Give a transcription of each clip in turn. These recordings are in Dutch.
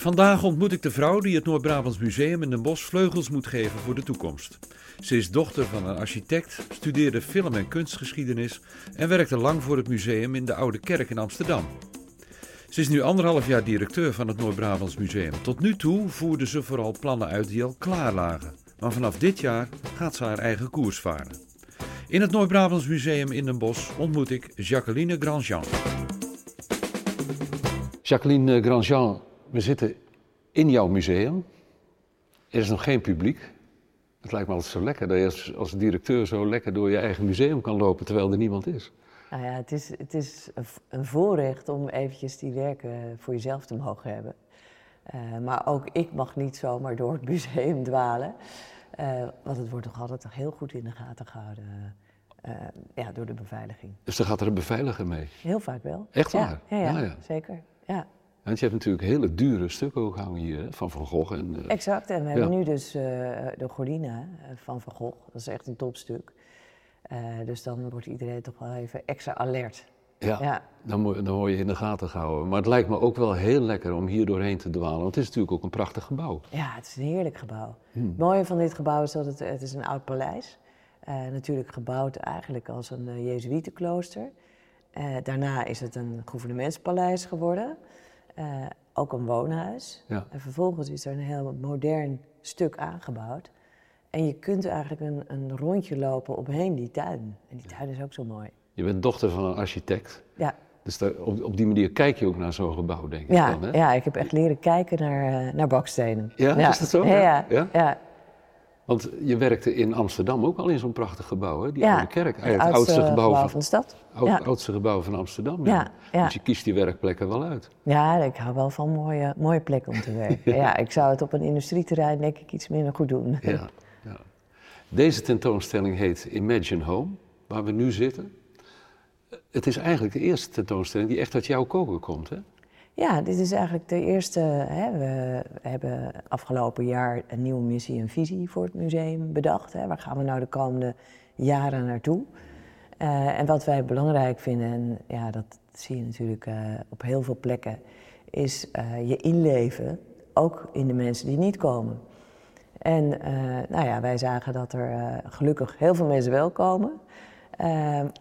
Vandaag ontmoet ik de vrouw die het Noord-Brabants Museum in Den Bosch vleugels moet geven voor de toekomst. Ze is dochter van een architect, studeerde film- en kunstgeschiedenis en werkte lang voor het museum in de Oude Kerk in Amsterdam. Ze is nu anderhalf jaar directeur van het Noord-Brabants Museum. Tot nu toe voerde ze vooral plannen uit die al klaar lagen. Maar vanaf dit jaar gaat ze haar eigen koers varen. In het Noord-Brabants Museum in Den Bosch ontmoet ik Jacqueline Grandjean. Jacqueline Grandjean, we zitten in jouw museum. Er is nog geen publiek. Het lijkt me altijd zo lekker dat je als, directeur zo lekker door je eigen museum kan lopen terwijl er niemand is. Nou ja, het is, het is een voorrecht om eventjes die werken voor jezelf te mogen hebben. Uh, maar ook ik mag niet zomaar door het museum dwalen. Uh, want het wordt toch altijd heel goed in de gaten gehouden uh, ja, door de beveiliging. Dus dan gaat er een beveiliger mee? Heel vaak wel. Echt waar? Ja, ja, ja, zeker. Ja. Want je hebt natuurlijk hele dure stukken ook hangen hier, van Van Gogh. En, exact, en we hebben nu dus de Gordina van Van Gogh. Dat is echt een topstuk. Uh, dus dan wordt iedereen toch wel even extra alert. Ja, ja. Dan, dan word je in de gaten gehouden. Maar het lijkt me ook wel heel lekker om hier doorheen te dwalen. Want het is natuurlijk ook een prachtig gebouw. Ja, het is een heerlijk gebouw. Hmm. Het mooie van dit gebouw is dat het, het is een oud paleis uh, natuurlijk gebouwd eigenlijk als een Jezuïetenklooster. daarna is het een gouvernementspaleis geworden. Ook een woonhuis. Ja. En vervolgens is er een heel modern stuk aangebouwd. En je kunt eigenlijk een, een rondje lopen omheen die tuin. En die tuin is ook zo mooi. Je bent dochter van een architect. Ja. Dus daar, op, op, die manier kijk je ook naar zo'n gebouw, denk ik ja, dan, hè? Ja, ik heb echt leren kijken naar, uh, naar bakstenen. Ja, is dat zo? Ja, ja. ja. Want je werkte in Amsterdam ook al in zo'n prachtig gebouw, hè? Die ja, oude kerk. Het, het oudste, gebouw, van, van, de stad. Oud, oudste gebouw van Amsterdam, ja. Dus je kiest die werkplekken wel uit. Ja, ik hou wel van mooie, mooie plekken om te werken. ja, ik zou het op een industrieterrein denk ik iets minder goed doen. Ja. Deze tentoonstelling heet Imagine Home, waar we nu zitten. Het is eigenlijk de eerste tentoonstelling die echt uit jouw koken komt, hè? Ja, dit is eigenlijk de eerste. Hè, we hebben afgelopen jaar een nieuwe missie en visie voor het museum bedacht. Hè. Waar gaan we nou de komende jaren naartoe? Uh, en wat wij belangrijk vinden, en ja, dat zie je natuurlijk uh, op heel veel plekken, is uh, je inleven, ook in de mensen die niet komen. En nou ja, wij zagen dat er gelukkig heel veel mensen wel komen.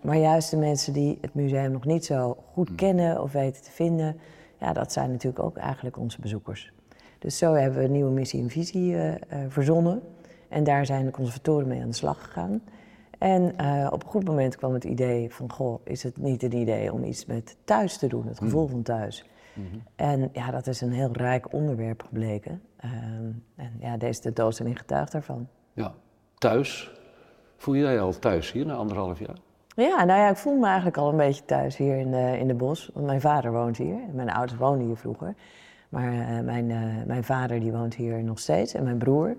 maar juist de mensen die het museum nog niet zo goed hmm. kennen of weten te vinden, ja, dat zijn natuurlijk ook eigenlijk onze bezoekers. Dus zo hebben we een nieuwe missie en visie uh, uh, verzonnen. En daar zijn de conservatoren mee aan de slag gegaan. En uh, op een goed moment kwam het idee van, goh, is het niet een idee om iets met thuis te doen, het gevoel mm. van thuis. Mm -hmm. En ja, dat is een heel rijk onderwerp gebleken. En ja, deze tentoonstelling getuigt daarvan. Ja, thuis. Voel jij je al thuis hier na anderhalf jaar? Ja, nou ja, ik voel me eigenlijk al een beetje thuis hier in de, in de bos. Want mijn vader woont hier. Mijn ouders woonden hier vroeger. Maar uh, mijn, uh, mijn vader die woont hier nog steeds en mijn broer.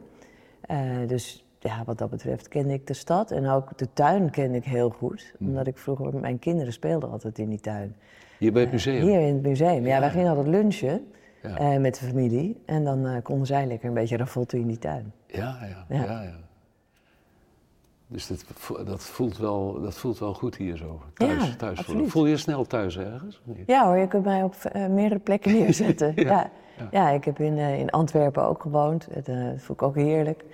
Uh, dus ja, wat dat betreft kende ik de stad en ook de tuin kende ik heel goed. Mm. Omdat ik vroeger, mijn kinderen speelden altijd in die tuin. Hier bij het museum? hier in het museum. Ja, ja wij gingen altijd lunchen ja. met de familie. En dan konden zij lekker een beetje ravotten in die tuin. Ja, ja, ja. ja, Dus dat, dat, voelt wel, dat voelt wel goed hier zo. Thuis, ja, thuis. Voel je je snel thuis ergens? Ja hoor, je kunt mij op uh, meerdere plekken neerzetten. ja. ja. Ja. ik heb in, uh, in Antwerpen ook gewoond. Het, uh, dat vond ik ook heerlijk.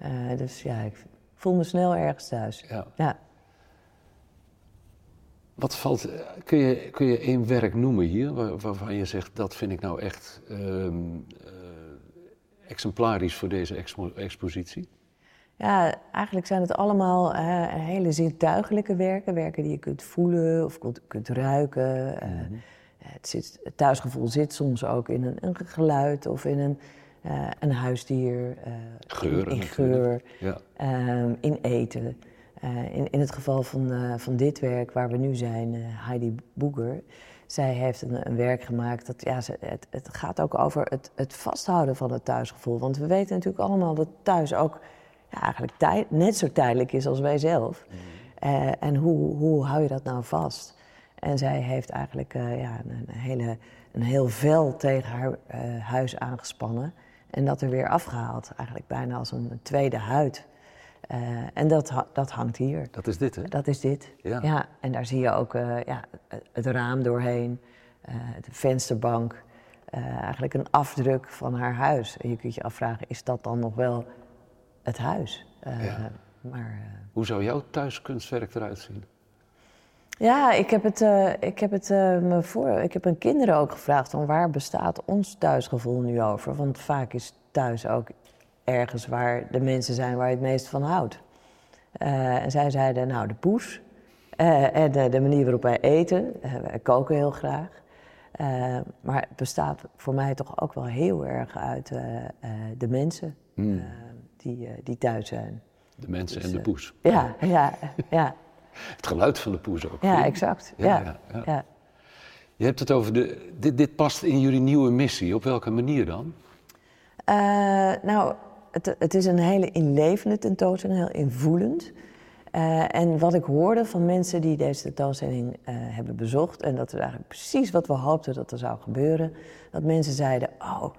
Ja. dus ja, ik voel me snel ergens thuis. Ja. Wat valt, kun je, kun je één werk noemen hier waar, waarvan je zegt dat vind ik nou echt um, exemplarisch voor deze expo expositie? Ja, eigenlijk zijn het allemaal uh, hele zintuigelijke werken. Werken die je kunt voelen of kunt, kunt ruiken. Uh, mm -hmm. het, zit, het, thuisgevoel zit soms ook in een, een geluid of in een, uh, een huisdier. Geuren in, in geur, ja. Ehm, in eten. in, in het geval van, van dit werk waar we nu zijn, Heidi Boeger... Zij heeft een, een, werk gemaakt dat, ja, het, het gaat ook over het, het vasthouden van het thuisgevoel. Want we weten natuurlijk allemaal dat thuis ook ja, eigenlijk tijd, net zo tijdelijk is als wij zelf. Mm. Uh, en hoe, hoe hou je dat nou vast? En zij heeft eigenlijk uh, ja, een, hele, een heel vel tegen haar uh, huis aangespannen. En dat er weer afgehaald, eigenlijk bijna als een tweede huid. en dat, dat hangt hier. Dat is dit, hè? Dat is dit, ja. ja en daar zie je ook ja, het raam doorheen, de vensterbank. eh, eigenlijk een afdruk van haar huis. En je kunt je afvragen, is dat dan nog wel het huis? Uh, Ja. Maar eh, Hoe zou jouw thuiskunstwerk eruit zien? ja, ik heb het, eh, ik heb het eh, me voor. Ik heb mijn kinderen ook gevraagd: van waar bestaat ons thuisgevoel nu over? Want vaak is thuis ook ergens waar de mensen zijn waar je het meest van houdt. Eh, en zij zeiden: Nou, de poes. Eh, en de, de manier waarop wij eten. Eh, wij koken heel graag. Eh, maar het bestaat voor mij toch ook wel heel erg uit eh, eh, de mensen Hmm. Die, eh, die thuis zijn. De mensen Dus, en de eh, poes. Ja, ja, ja, Het geluid van de poes ook. ja, exact. Ja, Ja. Je hebt het over de. Dit, dit past in jullie nieuwe missie. Op welke manier dan? Eh, nou, het, het is een hele inlevende tentoonstelling, heel invoelend. En wat ik hoorde van mensen die deze tentoonstelling hebben bezocht, en dat is eigenlijk precies wat we hoopten dat er zou gebeuren, dat mensen zeiden: Oh,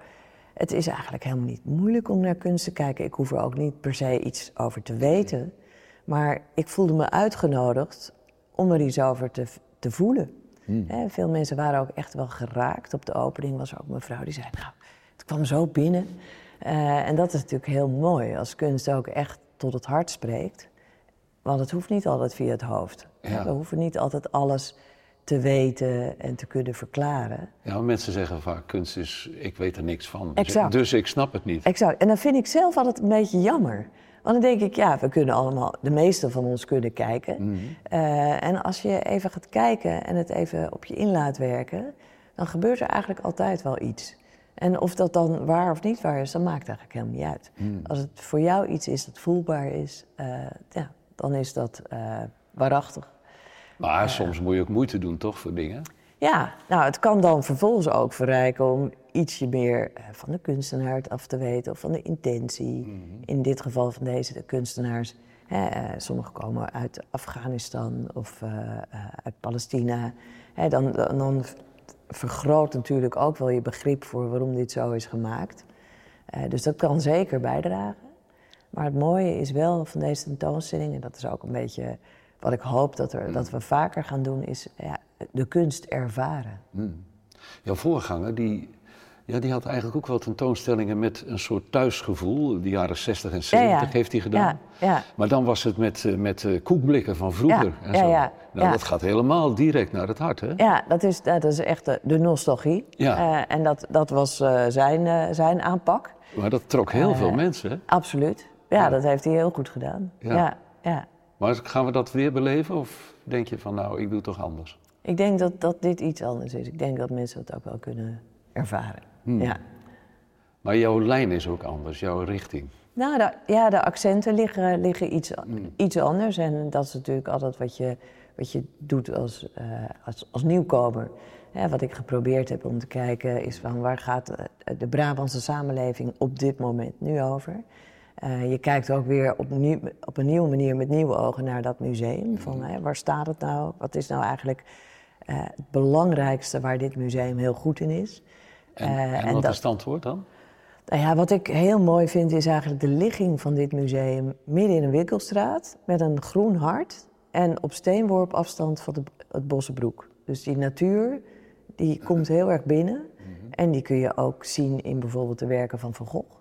het is eigenlijk helemaal niet moeilijk om naar kunst te kijken. Ik hoef er ook niet per se iets over te weten. Maar ik voelde me uitgenodigd om er iets over te, te voelen. Hè, veel mensen waren ook echt wel geraakt. Op de opening was er ook een mevrouw die zei: Nou, het kwam zo binnen. Eh, en dat is natuurlijk heel mooi als kunst ook echt tot het hart spreekt. Want het hoeft niet altijd via het hoofd. Ja. We hoeven niet altijd alles te weten en te kunnen verklaren. Ja, maar mensen zeggen vaak: kunst is. Ik weet er niks van. Dus, Exact. dus ik snap het niet. Exact. En dan vind ik zelf altijd een beetje jammer. Want dan denk ik, ja, we kunnen allemaal, de meeste van ons kunnen kijken. Eh, en als je even gaat kijken en het even op je in laat werken, dan gebeurt er eigenlijk altijd wel iets. En of dat dan waar of niet waar is, dat maakt eigenlijk helemaal niet uit. Als het voor jou iets is dat voelbaar is, eh, ja, dan is dat eh, waarachtig. Maar soms moet je ook moeite doen, toch, voor dingen? Ja, nou, het kan dan vervolgens ook verrijken om ietsje meer eh, van de kunstenaar af te weten of van de intentie. In dit geval van deze de kunstenaars. Hè, eh, sommigen komen uit Afghanistan of eh, uit Palestina. Hè, dan, dan, dan vergroot natuurlijk ook wel je begrip voor waarom dit zo is gemaakt. Dus dat kan zeker bijdragen. Maar het mooie is wel van deze tentoonstelling, en dat is ook een beetje wat ik hoop dat, er, dat we vaker gaan doen, is ja, de kunst ervaren. Jouw voorganger, die, ja, die had eigenlijk ook wel tentoonstellingen met een soort thuisgevoel. De jaren 60 en 70 heeft hij gedaan. Ja, ja. Maar dan was het met, eh, met eh, koekblikken van vroeger. En zo. Nou. Dat gaat helemaal direct naar het hart, hè? Ja, dat is, dat is echt de, de nostalgie. Ja. Eh, en dat, dat was eh, zijn, eh, zijn aanpak. Maar dat trok heel Eh, veel mensen, hè? Absoluut. Ja, Ja. dat heeft hij heel goed gedaan. Ja. Ja. Maar gaan we dat weer beleven? Of denk je van, nou, ik doe het toch anders? Ik denk dat, dat dit iets anders is. Ik denk dat mensen dat ook wel kunnen ervaren. Hmm. Ja. Maar jouw lijn is ook anders, jouw richting. Nou, de, ja, de accenten liggen, liggen iets, Hmm. iets anders. En dat is natuurlijk altijd wat je, wat je doet als, eh, als, als nieuwkomer. Wat ik geprobeerd heb om te kijken is van waar gaat eh, de Brabantse samenleving op dit moment nu over? Eh, je kijkt ook weer op, nieuw, op een nieuwe manier met nieuwe ogen naar dat museum. Van, hè, waar staat het nou? Wat is nou eigenlijk eh, het belangrijkste waar dit museum heel goed in is? En, Eh, en en wat dat- is het antwoord dan? Nou ja, wat ik heel mooi vind is eigenlijk de ligging van dit museum midden in een winkelstraat met een groen hart en op steenworp afstand van de, het Bossenbroek. Dus die natuur die komt heel erg binnen en die kun je ook zien in bijvoorbeeld de werken van Van Gogh.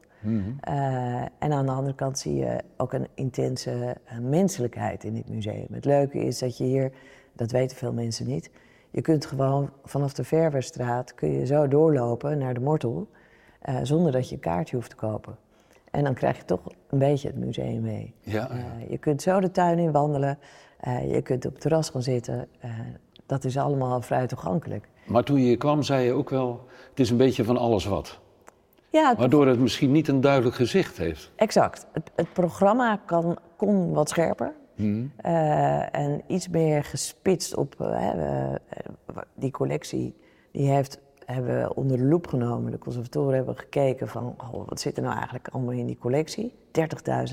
Eh, en aan de andere kant zie je ook een intense eh, menselijkheid in dit museum. Het leuke is dat je hier, dat weten veel mensen niet, je kunt gewoon vanaf de Verwerstraat kun je zo doorlopen naar de Mortel eh, zonder dat je een kaartje hoeft te kopen. En dan krijg je toch een beetje het museum mee. Ja, je kunt zo de tuin in wandelen, je kunt op het terras gaan zitten. dat is allemaal vrij toegankelijk. Maar toen je hier kwam, zei je ook wel, het is een beetje van alles wat. Ja, het Waardoor het misschien niet een duidelijk gezicht heeft. Exact. Het, het programma kan, kon wat scherper. Hmm. Eh, en iets meer gespitst op eh, eh, die collectie. Die heeft, hebben we onder de loep genomen. De conservatoren hebben gekeken van... goh, wat zit er nou eigenlijk allemaal in die collectie?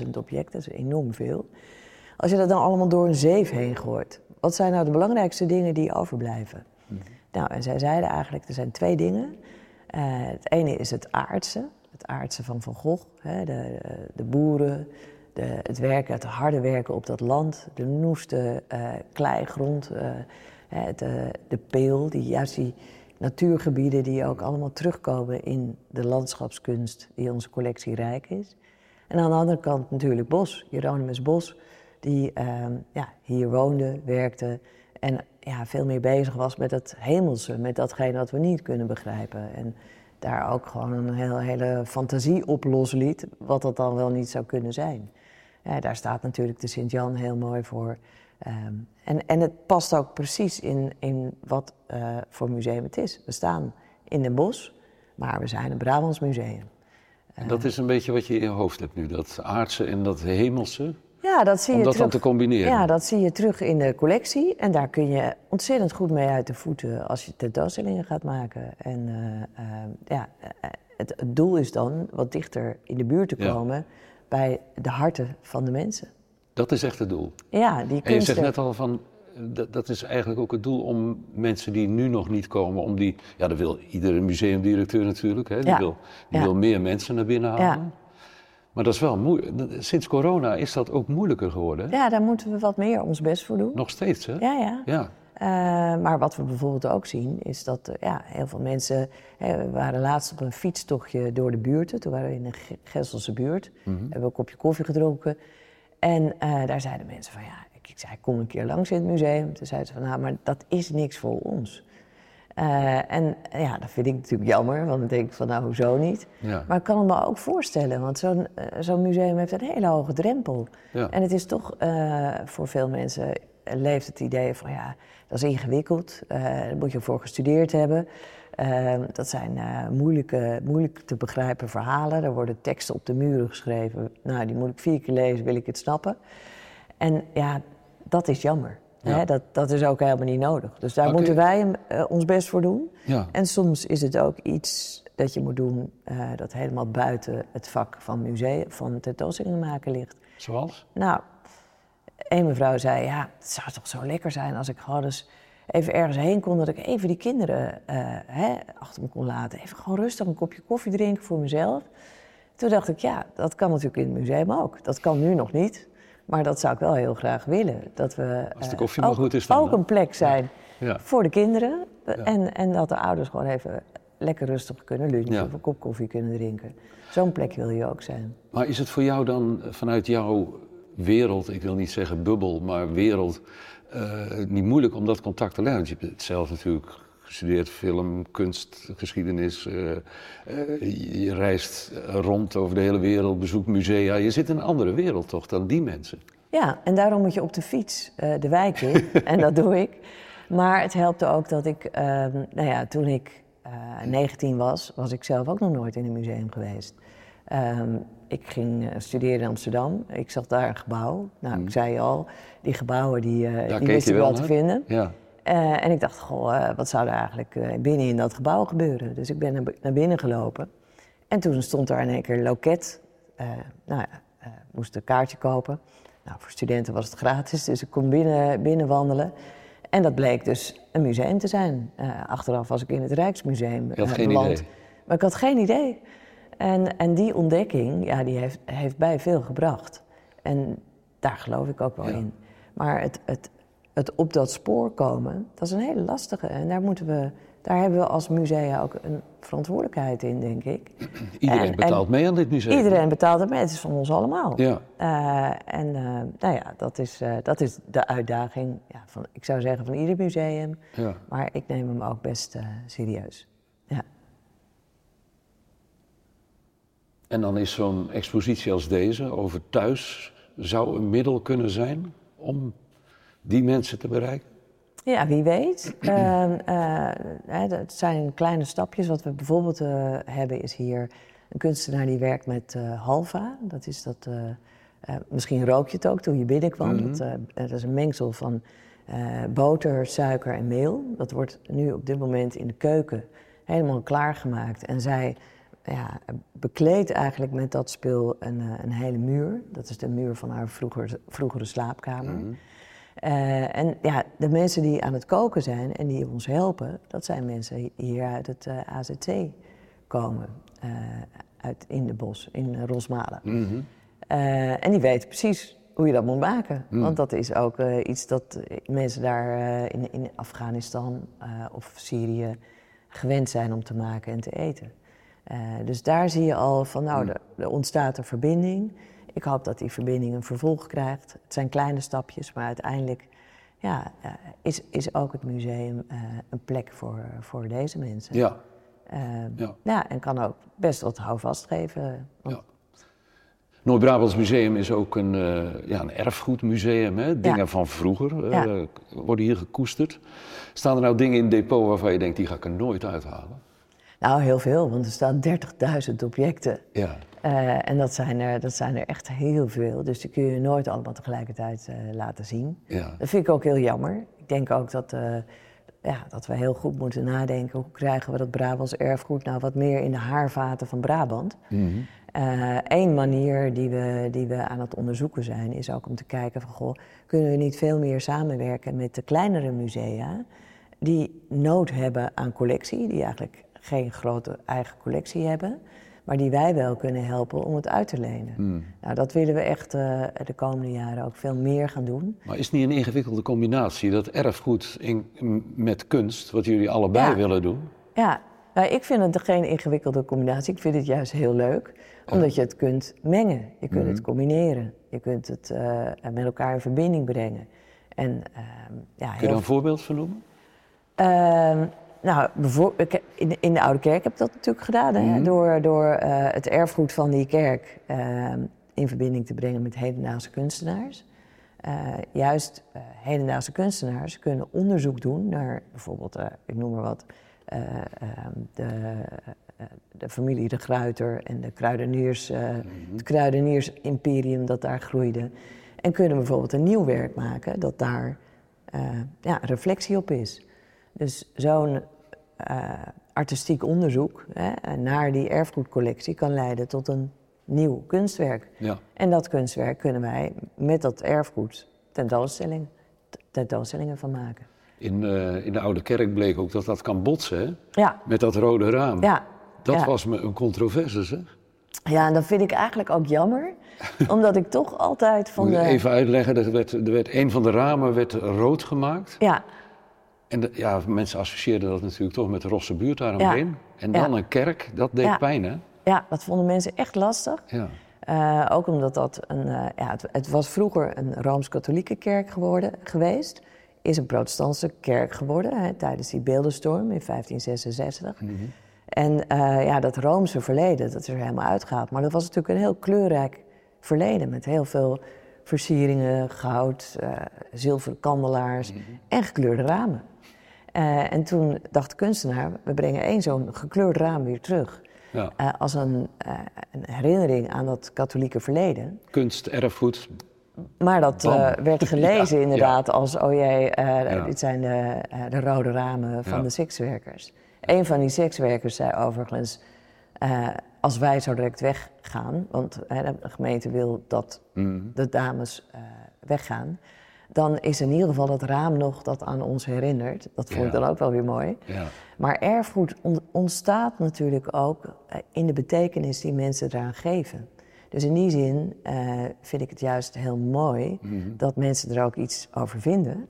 30.000 objecten, dat is enorm veel. Als je dat dan allemaal door een zeef heen gooit... wat zijn nou de belangrijkste dingen die overblijven? Nou, en zij zeiden eigenlijk, er zijn twee dingen. Eh, het ene is het aardse, het aardse van Van Gogh. Hè, de, de boeren, de, het werken, het harde werken op dat land. De noeste eh, kleigrond, eh, de, de peel, die, juist die natuurgebieden die ook allemaal terugkomen in de landschapskunst die onze collectie rijk is. En aan de andere kant natuurlijk Bos, Hieronymus Bos, die ehm, ja, hier woonde, werkte en ja, veel meer bezig was met het hemelse, met datgene wat we niet kunnen begrijpen. En daar ook gewoon een heel, hele fantasie op losliet, wat dat dan wel niet zou kunnen zijn. Ja, daar staat natuurlijk de Sint-Jan heel mooi voor. Ehm, en, en het past ook precies in, in wat uh, voor museum het is. We staan in Den Bosch, maar we zijn een Brabants museum. En dat is een beetje wat je in je hoofd hebt nu, dat aardse en dat hemelse? Ja, dat zie je Om dat terug. dan te combineren? Ja, dat zie je terug in de collectie. En daar kun je ontzettend goed mee uit de voeten als je tentoonstellingen gaat maken. En uh, uh, ja, het, het, doel is dan wat dichter in de buurt te komen bij de harten van de mensen. Dat is echt het doel. Ja, die kunst. En je zegt net al van, dat, dat, is eigenlijk ook het doel om mensen die nu nog niet komen, om die, ja, dat wil iedere museumdirecteur natuurlijk, hè, die, wil, die wil meer mensen naar binnen halen. Maar dat is wel moeilijk. Sinds corona is dat ook moeilijker geworden. Ja, daar moeten we wat meer ons best voor doen. Nog steeds, hè? Ja, ja. ja. Uh, maar wat we bijvoorbeeld ook zien, is dat uh, ja, heel veel mensen. Hè, we waren laatst op een fietstochtje door de buurten. Toen waren we in een Gesselse buurt. Mm -hmm. Hebben we een kopje koffie gedronken. En uh, daar zeiden mensen van ja, ik, ik zei, kom een keer langs in het museum. Toen zeiden ze van nou, maar dat is niks voor ons. Uh, en ja, dat vind ik natuurlijk jammer, want dan denk ik van nou, hoezo niet? Ja. Maar ik kan het me ook voorstellen, want zo'n uh, zo'n museum heeft een hele hoge drempel. Ja. En het is toch uh, voor veel mensen leeft het idee van ja, dat is ingewikkeld, daar moet je voor gestudeerd hebben. dat zijn moeilijke, moeilijk te begrijpen verhalen. Er worden teksten op de muren geschreven. Nou, die moet ik vier keer lezen, wil ik het snappen. En ja, dat is jammer. Hè, dat, dat is ook helemaal niet nodig. Dus daar okay. moeten wij uh, ons best voor doen. En soms is het ook iets dat je moet doen uh, dat helemaal buiten het vak van museum, van tentoonstellingen maken ligt. Zoals? Nou, een mevrouw zei, ja, het zou toch zo lekker zijn als ik gewoon eens even ergens heen kon, dat ik even die kinderen uh, hè, achter me kon laten. Even gewoon rustig een kopje koffie drinken voor mezelf. Toen dacht ik, ja, dat kan natuurlijk in het museum ook. Dat kan nu nog niet. Maar dat zou ik wel heel graag willen. Dat we Als de koffie uh, ook, goed is dan, ook een plek zijn ja. voor de kinderen. En, en dat de ouders gewoon even lekker rustig kunnen lunchen ja. of een kop koffie kunnen drinken. Zo'n plek wil je ook zijn. Maar is het voor jou dan vanuit jouw wereld, ik wil niet zeggen bubbel, maar wereld, uh, niet moeilijk om dat contact te leggen? Want je hebt het zelf natuurlijk gestudeerd film, kunst, geschiedenis. Uh, uh, je reist rond over de hele wereld, bezoekt musea. Je zit in een andere wereld toch dan die mensen? Ja, en daarom moet je op de fiets uh, de wijk in. en dat doe ik. Maar het helpt ook dat ik, nou ja, toen ik 19 was, was ik zelf ook nog nooit in een museum geweest. Um, ik ging studeren in Amsterdam. Ik zag daar een gebouw. Nou, mm. ik zei al, die gebouwen die, die wist ik wel, wel te vinden. Ja. Uh, en ik dacht, goh, uh, wat zou er eigenlijk uh, binnen in dat gebouw gebeuren? Dus ik ben naar, naar binnen gelopen. En toen stond daar in één keer een loket. nou ja, moest een kaartje kopen. Nou, voor studenten was het gratis, dus ik kon binnen, binnen wandelen. En dat bleek dus een museum te zijn. achteraf was ik in het Rijksmuseum Je had geen beland. idee? Maar ik had geen idee. En, en die ontdekking, ja, die heeft, heeft bij veel gebracht. En daar geloof ik ook wel ja. in. Maar het, het, het op dat spoor komen, dat is een hele lastige. En daar, moeten we, daar hebben we als musea ook een verantwoordelijkheid in, denk ik. Iedereen en, betaalt en mee aan dit museum. Iedereen betaalt het mee, het is van ons allemaal. Ja. Uh, en uh, nou ja, dat is, uh, dat is de uitdaging, ja, van, ik zou zeggen van ieder museum. Ja. Maar ik neem hem ook best serieus. Ja. En dan is zo'n expositie als deze over thuis, zou een middel kunnen zijn om die mensen te bereiken? Ja, wie weet. uh, uh, het zijn kleine stapjes. Wat we bijvoorbeeld uh, hebben is hier een kunstenaar die werkt met halva. Dat is dat, misschien rook je het ook toen je binnenkwam. Mm -hmm. dat, dat, is een mengsel van boter, suiker en meel. Dat wordt nu op dit moment in de keuken helemaal klaargemaakt. En zij ja, bekleedt eigenlijk met dat spul een, een hele muur. Dat is de muur van haar vroeger, vroegere slaapkamer. Mm -hmm. Uh, en ja, de mensen die aan het koken zijn en die ons helpen, dat zijn mensen hier uit het uh, AZC komen. Uh, uit in de bos, in Rosmalen. Mm -hmm. en die weten precies hoe je dat moet maken. Mm. Want dat is ook iets dat mensen daar in, in Afghanistan of Syrië gewend zijn om te maken en te eten. Eh, dus daar zie je al van, nou, er, er ontstaat een verbinding. Ik hoop dat die verbinding een vervolg krijgt. Het zijn kleine stapjes, maar uiteindelijk ja, eh, is, is ook het museum eh, een plek voor, voor deze mensen. Ja. Eh, Ja. ja, en kan ook best wat houvast geven. Want- Ja. Noord-Brabants Museum is ook een, ja, een erfgoedmuseum. Hè? Dingen Ja. van vroeger worden hier gekoesterd. Staan er nou dingen in het depot waarvan je denkt, die ga ik er nooit uithalen? Nou, heel veel, want er staan 30.000 objecten. Ja. Eh, en dat zijn, er, dat zijn er echt heel veel. Dus die kun je nooit allemaal tegelijkertijd eh, laten zien. Ja. Dat vind ik ook heel jammer. Ik denk ook dat, eh, ja, dat we heel goed moeten nadenken... hoe krijgen we dat Brabants erfgoed nou wat meer in de haarvaten van Brabant... Eén manier die we, die we aan het onderzoeken zijn, is ook om te kijken van goh, kunnen we niet veel meer samenwerken met de kleinere musea die nood hebben aan collectie, die eigenlijk geen grote eigen collectie hebben, maar die wij wel kunnen helpen om het uit te lenen. Nou, dat willen we echt eh, de komende jaren ook veel meer gaan doen. Maar is het niet een ingewikkelde combinatie, dat erfgoed in, met kunst, wat jullie allebei Ja. willen doen? Ja, nou, ik vind het geen ingewikkelde combinatie. Ik vind het juist heel leuk, omdat je het kunt mengen. Je kunt het combineren. Je kunt het eh, met elkaar in verbinding brengen. En, ehm, ja, Kun je daar een voorbeeld van noemen? Ehm, nou, in, in de Oude Kerk heb ik dat natuurlijk gedaan. Hè? Door, door eh, het erfgoed van die kerk ehm, in verbinding te brengen met hedendaagse kunstenaars. Eh, juist eh, hedendaagse kunstenaars kunnen onderzoek doen naar bijvoorbeeld, eh, ik noem maar wat, eh, ehm, de, eh, de familie De Gruiter en de kruideniers, eh, het kruideniersimperium dat daar groeide. En kunnen bijvoorbeeld een nieuw werk maken dat daar eh, ja, reflectie op is. Dus zo'n eh, artistiek onderzoek hè, naar die erfgoedcollectie kan leiden tot een nieuw kunstwerk. Ja. En dat kunstwerk kunnen wij met dat erfgoed tentoonstelling, tentoonstellingen van maken. In, eh, in de Oude Kerk bleek ook dat dat kan botsen, hè? Ja, Met dat rode raam. ja. Dat ja. was me een controverse, zeg. Ja, en dat vind ik eigenlijk ook jammer. omdat ik toch altijd van Moet de... even uitleggen, er werd, er werd, een van de ramen werd rood gemaakt. Ja, En de- ja, mensen associeerden dat natuurlijk toch met de Rosse buurt Ja. daaromheen. En dan Ja. een kerk, dat deed Ja. pijn, hè? ja, dat vonden mensen echt lastig. Ja. Eh, ook omdat dat een, eh, ja, het, het was vroeger een rooms-katholieke kerk geworden, geweest. Is een protestantse kerk geworden hè, tijdens die beeldenstorm in 1566. En eh, ja, dat roomse verleden, dat is er helemaal uitgehaald. Maar dat was natuurlijk een heel kleurrijk verleden met heel veel versieringen, goud, zilveren kandelaars en gekleurde ramen. Eh, en toen dacht de kunstenaar, we brengen één zo'n gekleurd raam weer terug. ja. Eh, als een, eh, een herinnering aan dat katholieke verleden. Kunst, erfgoed. Maar dat werd gelezen Ja, inderdaad als, oh jee, dit zijn de, de rode ramen van de sekswerkers. Een van die sekswerkers zei overigens, als wij zo direct weggaan, want de gemeente wil dat Mm. de dames weggaan, dan is in ieder geval dat raam nog dat aan ons herinnert. Dat vond ik dan ook wel weer mooi. Ja. Maar erfgoed on- ontstaat natuurlijk ook eh, in de betekenis die mensen eraan geven. Dus in die zin eh, vind ik het juist heel mooi dat mensen er ook iets over vinden.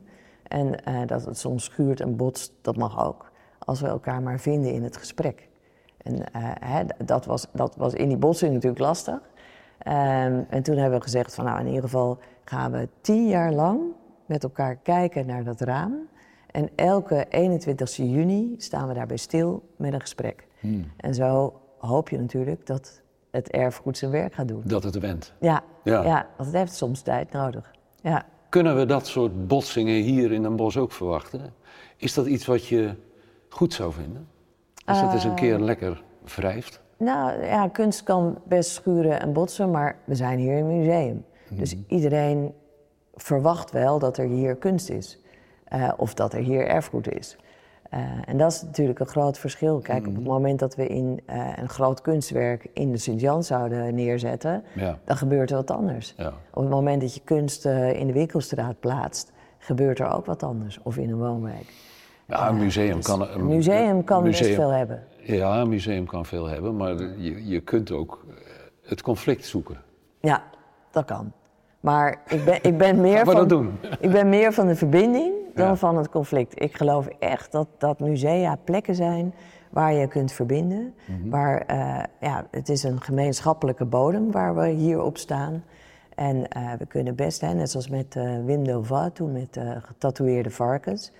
En eh, dat het soms schuurt en botst, dat mag ook. Als we elkaar maar vinden in het gesprek. En hè, dat, was, dat was in die botsing natuurlijk lastig. Ehm, en toen hebben we gezegd van nou in ieder geval gaan we tien jaar lang met elkaar kijken naar dat raam. En elke 21 juni staan we daarbij stil met een gesprek. En zo hoop je natuurlijk dat het erfgoed zijn werk gaat doen. Dat het went. Ja, Ja. ja. want het heeft soms tijd nodig. Ja. Kunnen we dat soort botsingen hier in Den Bosch ook verwachten? Is dat iets wat je goed zou vinden? Als het eens een keer lekker wrijft? Nou ja, kunst kan best schuren en botsen, maar we zijn hier in een museum. Dus iedereen verwacht wel dat er hier kunst is. Eh, of dat er hier erfgoed is. Eh, en dat is natuurlijk een groot verschil. Kijk, op het moment dat we in, eh, een groot kunstwerk in de Sint-Jan zouden neerzetten, Ja. dan gebeurt er wat anders. Ja. Op het moment dat je kunst in de winkelstraat plaatst, gebeurt er ook wat anders. Of in een woonwijk. Ja, een museum Dus kan... een museum kan best veel hebben. Ja, een museum kan veel hebben, maar je, je kunt ook het conflict zoeken. Ja, dat kan. Maar ik ben, ik ben meer van... doen? Ik ben meer van de verbinding dan van het conflict. Ik geloof echt dat, dat musea plekken zijn waar je kunt verbinden. Mhm. waar, eh, ja, het is een gemeenschappelijke bodem waar we hier op staan. En eh, we kunnen best, hè, net zoals met uh, Wim Dova, toen met getatoeëerde varkens.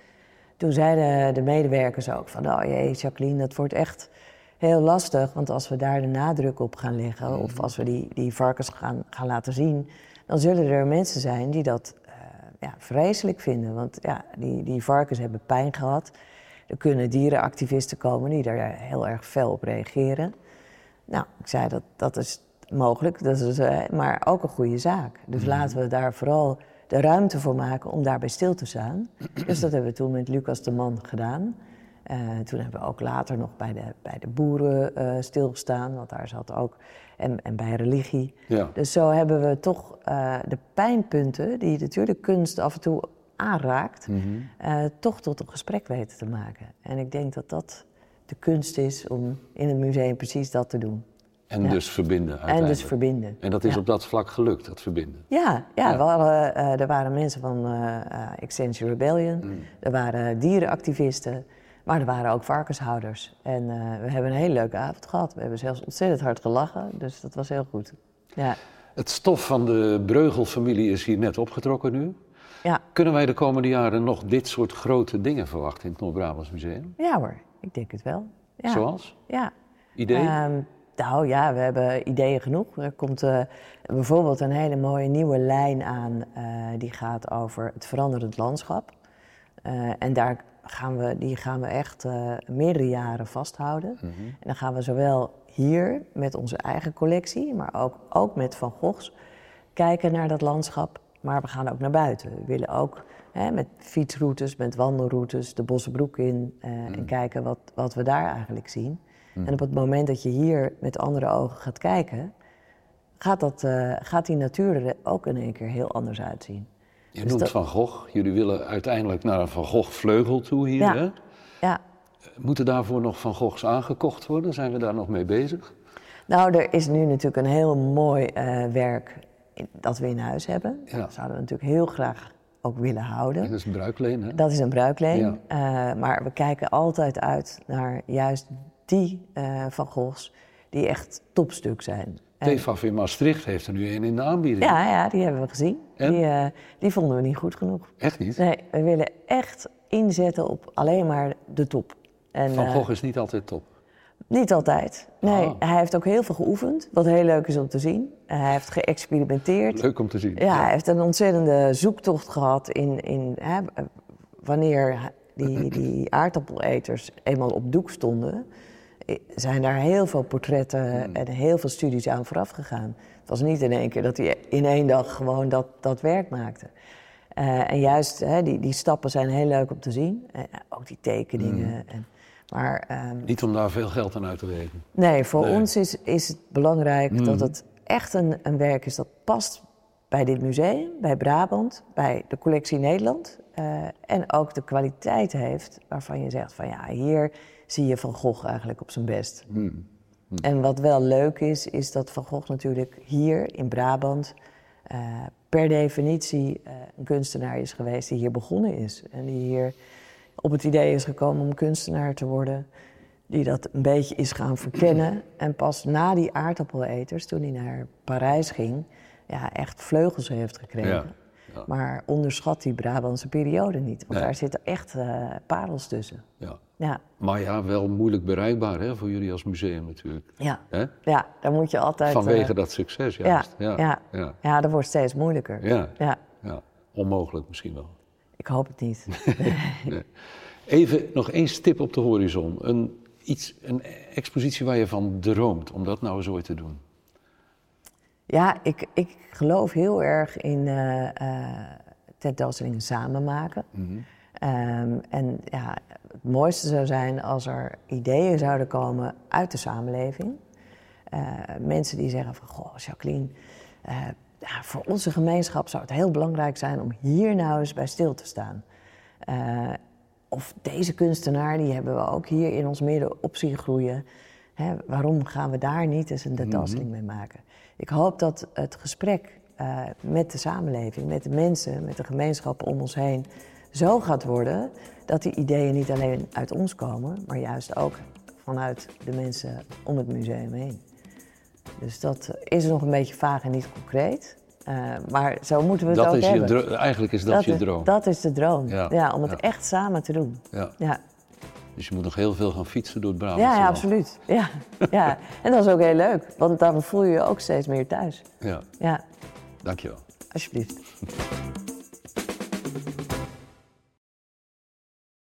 Toen zeiden de medewerkers ook van, oh jee, Jacqueline, dat wordt echt heel lastig. Want als we daar de nadruk op gaan leggen, of mhm. als we die, die varkens gaan, gaan laten zien, dan zullen er mensen zijn die dat ja, vreselijk vinden. Want ja, die, die varkens hebben pijn gehad. Er kunnen dierenactivisten komen die daar heel erg fel op reageren. Nou, ik zei dat dat is mogelijk, dat is, uh, maar ook een goede zaak. Dus mhm. laten we daar vooral de ruimte voor maken om daarbij stil te staan. Dus dat hebben we toen met Lucas de Man gedaan. Uh, toen hebben we ook later nog bij de, bij de boeren uh, stilgestaan, want daar zat ook. En, en bij religie. Ja. Dus zo hebben we toch uh, de pijnpunten, die natuurlijk kunst af en toe aanraakt, mm -hmm. toch tot een gesprek weten te maken. En ik denk dat dat de kunst is om in het museum precies dat te doen. En dus verbinden En dus verbinden. En dat is op dat vlak gelukt, dat verbinden? Ja, ja, We hadden, uh, er waren mensen van Extinction Rebellion, mm. er waren dierenactivisten, maar er waren ook varkenshouders. En we hebben een hele leuke avond gehad. We hebben zelfs ontzettend hard gelachen, dus dat was heel goed. Ja. Het stof van de Breugel-familie is hier net opgetrokken nu. Ja. Kunnen wij de komende jaren nog dit soort grote dingen verwachten in het Noord-Brabants Museum? Ja hoor, ik denk het wel. Ja. Zoals? Ja. Ideeën? Ehm, nou ja, we hebben ideeën genoeg. Er komt uh, bijvoorbeeld een hele mooie nieuwe lijn aan uh, die gaat over het veranderend landschap. Uh, en daar gaan we, die gaan we echt meerdere jaren vasthouden. Mm -hmm. En dan gaan we zowel hier met onze eigen collectie, maar ook, ook met Van Goghs kijken naar dat landschap. Maar we gaan ook naar buiten. We willen ook hè, met fietsroutes, met wandelroutes de Bossenbroek in mm. en kijken wat, wat we daar eigenlijk zien. En op het moment dat je hier met andere ogen gaat kijken, gaat, dat, uh, gaat die natuur er ook in één keer heel anders uitzien. Je dus noemt Van Gogh. Jullie willen uiteindelijk naar een Van Gogh vleugel toe hier, ja. hè? Ja. Moeten daarvoor nog Van Goghs aangekocht worden? Zijn we daar nog mee bezig? Nou, er is nu natuurlijk een heel mooi uh, werk dat we in huis hebben. Ja. Dat zouden we natuurlijk heel graag ook willen houden. dat is een bruikleen, hè? Dat is een bruikleen. Ja. Uh, maar we kijken altijd uit naar juist die uh, Van Goghs die echt topstuk zijn. TFAF in Maastricht heeft er nu een in de aanbieding. Ja, ja die hebben we gezien. Die, uh, die, vonden we niet goed genoeg. Echt niet? Nee, we willen echt inzetten op alleen maar de top. En, Van Gogh is niet altijd top? Niet altijd. Nee, oh. hij heeft ook heel veel geoefend, wat heel leuk is om te zien. Hij heeft geëxperimenteerd. Leuk om te zien. Ja, hij heeft een ontzettende zoektocht gehad in, in hè, wanneer die, die aardappeleters eenmaal op doek stonden zijn daar heel veel portretten hmm. en heel veel studies aan vooraf gegaan. Het was niet in één keer dat hij in één dag gewoon dat, dat werk maakte. Uh, en juist hè, die, die stappen zijn heel leuk om te zien. Uh, ook die tekeningen. Hmm. En, maar, um, niet om daar veel geld aan uit te geven. Nee, voor ons is, is het belangrijk hmm. dat het echt een, een werk is dat past bij dit museum, bij Brabant, bij de collectie Nederland. Uh, en ook de kwaliteit heeft waarvan je zegt van ja, hier zie je Van Gogh eigenlijk op zijn best. Hmm. Hmm. En wat wel leuk is, is dat Van Gogh natuurlijk hier in Brabant uh, per definitie uh, een kunstenaar is geweest die hier begonnen is. En die hier op het idee is gekomen om kunstenaar te worden. Die dat een beetje is gaan verkennen. En pas na die aardappeleters, toen hij naar Parijs ging, ja, echt vleugels heeft gekregen. Ja. Maar onderschat die Brabantse periode niet, want daar zitten echt uh, parels tussen. Ja. Ja. Maar ja, wel moeilijk bereikbaar hè, voor jullie als museum natuurlijk. Ja, hè? ja daar moet je altijd... Vanwege uh, dat succes juist. Ja, ja, ja. ja. dat wordt steeds moeilijker. Ja. Ja. ja, onmogelijk misschien wel. Ik hoop het niet. nee. Even nog één stip op de horizon. Een, iets, een expositie waar je van droomt om dat nou eens ooit te doen. Ja, ik, ik geloof heel erg in uh, uh, tentoonstellingen samen maken. Mm -hmm. um, en ja, het mooiste zou zijn als er ideeën zouden komen uit de samenleving. Uh, mensen die zeggen van, goh, Jacqueline, ja, voor onze gemeenschap zou het heel belangrijk zijn om hier nou eens bij stil te staan. of deze kunstenaar, die hebben we ook hier in ons midden op zien groeien. Hè, waarom gaan we daar niet eens een tentoonstelling mm -hmm. mee maken? Ik hoop dat het gesprek uh, met de samenleving, met de mensen, met de gemeenschap om ons heen zo gaat worden dat die ideeën niet alleen uit ons komen, maar juist ook vanuit de mensen om het museum heen. Dus dat is nog een beetje vaag en niet concreet. Uh, maar zo moeten we het dat ook is hebben. Je eigenlijk is dat, je droom. Dat is de droom, ja, om het echt samen te doen. Ja. ja. Dus je moet nog heel veel gaan fietsen door het Brabant. Ja, ja absoluut. Ja. ja. En dat is ook heel leuk, want dan voel je je ook steeds meer thuis. Ja. ja. Dankjewel. Alsjeblieft.